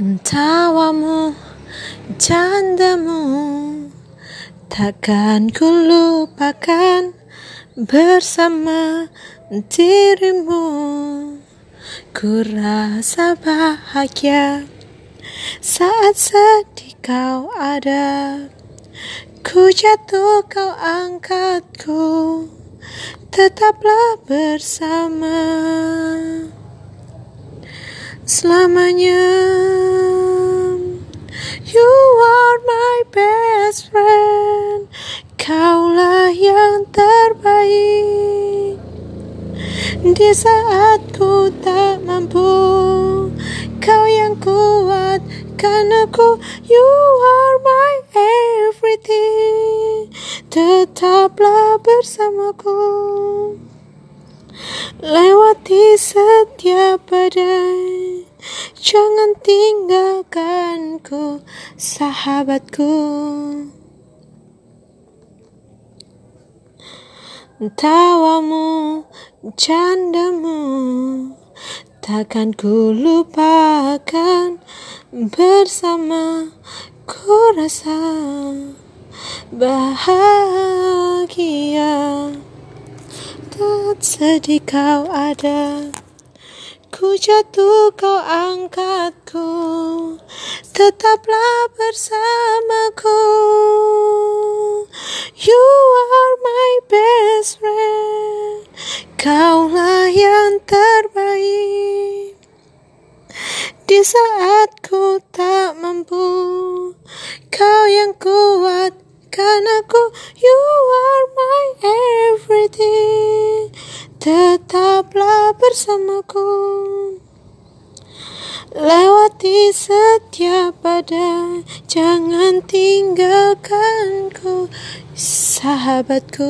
Tawamu, candamu Takkan ku lupakan bersama dirimu. Ku rasa bahagia saat sedih kau ada. Ku jatuh kau angkatku Tetaplah bersama. Selamanya. Best friend, kaulah yang terbaik. Di saat ku tak mampu, kau yang kuat, karena ku you are my everything. Tetaplah bersamaku. Lewati setiap badai Jangan tinggalkanku Sahabatku Tawamu, candamu Takkan ku lupakan Bersama ku rasa bahagia. Saat sedih kau ada Ku jatuh kau angkatku Tetaplah bersamaku. You Yang terbaik. Di saat ku tak mampu Kau yang kuat karena ku You are my everything. Tetaplah bersamaku. Lewati setiap badai Jangan tinggalkanku Sahabatku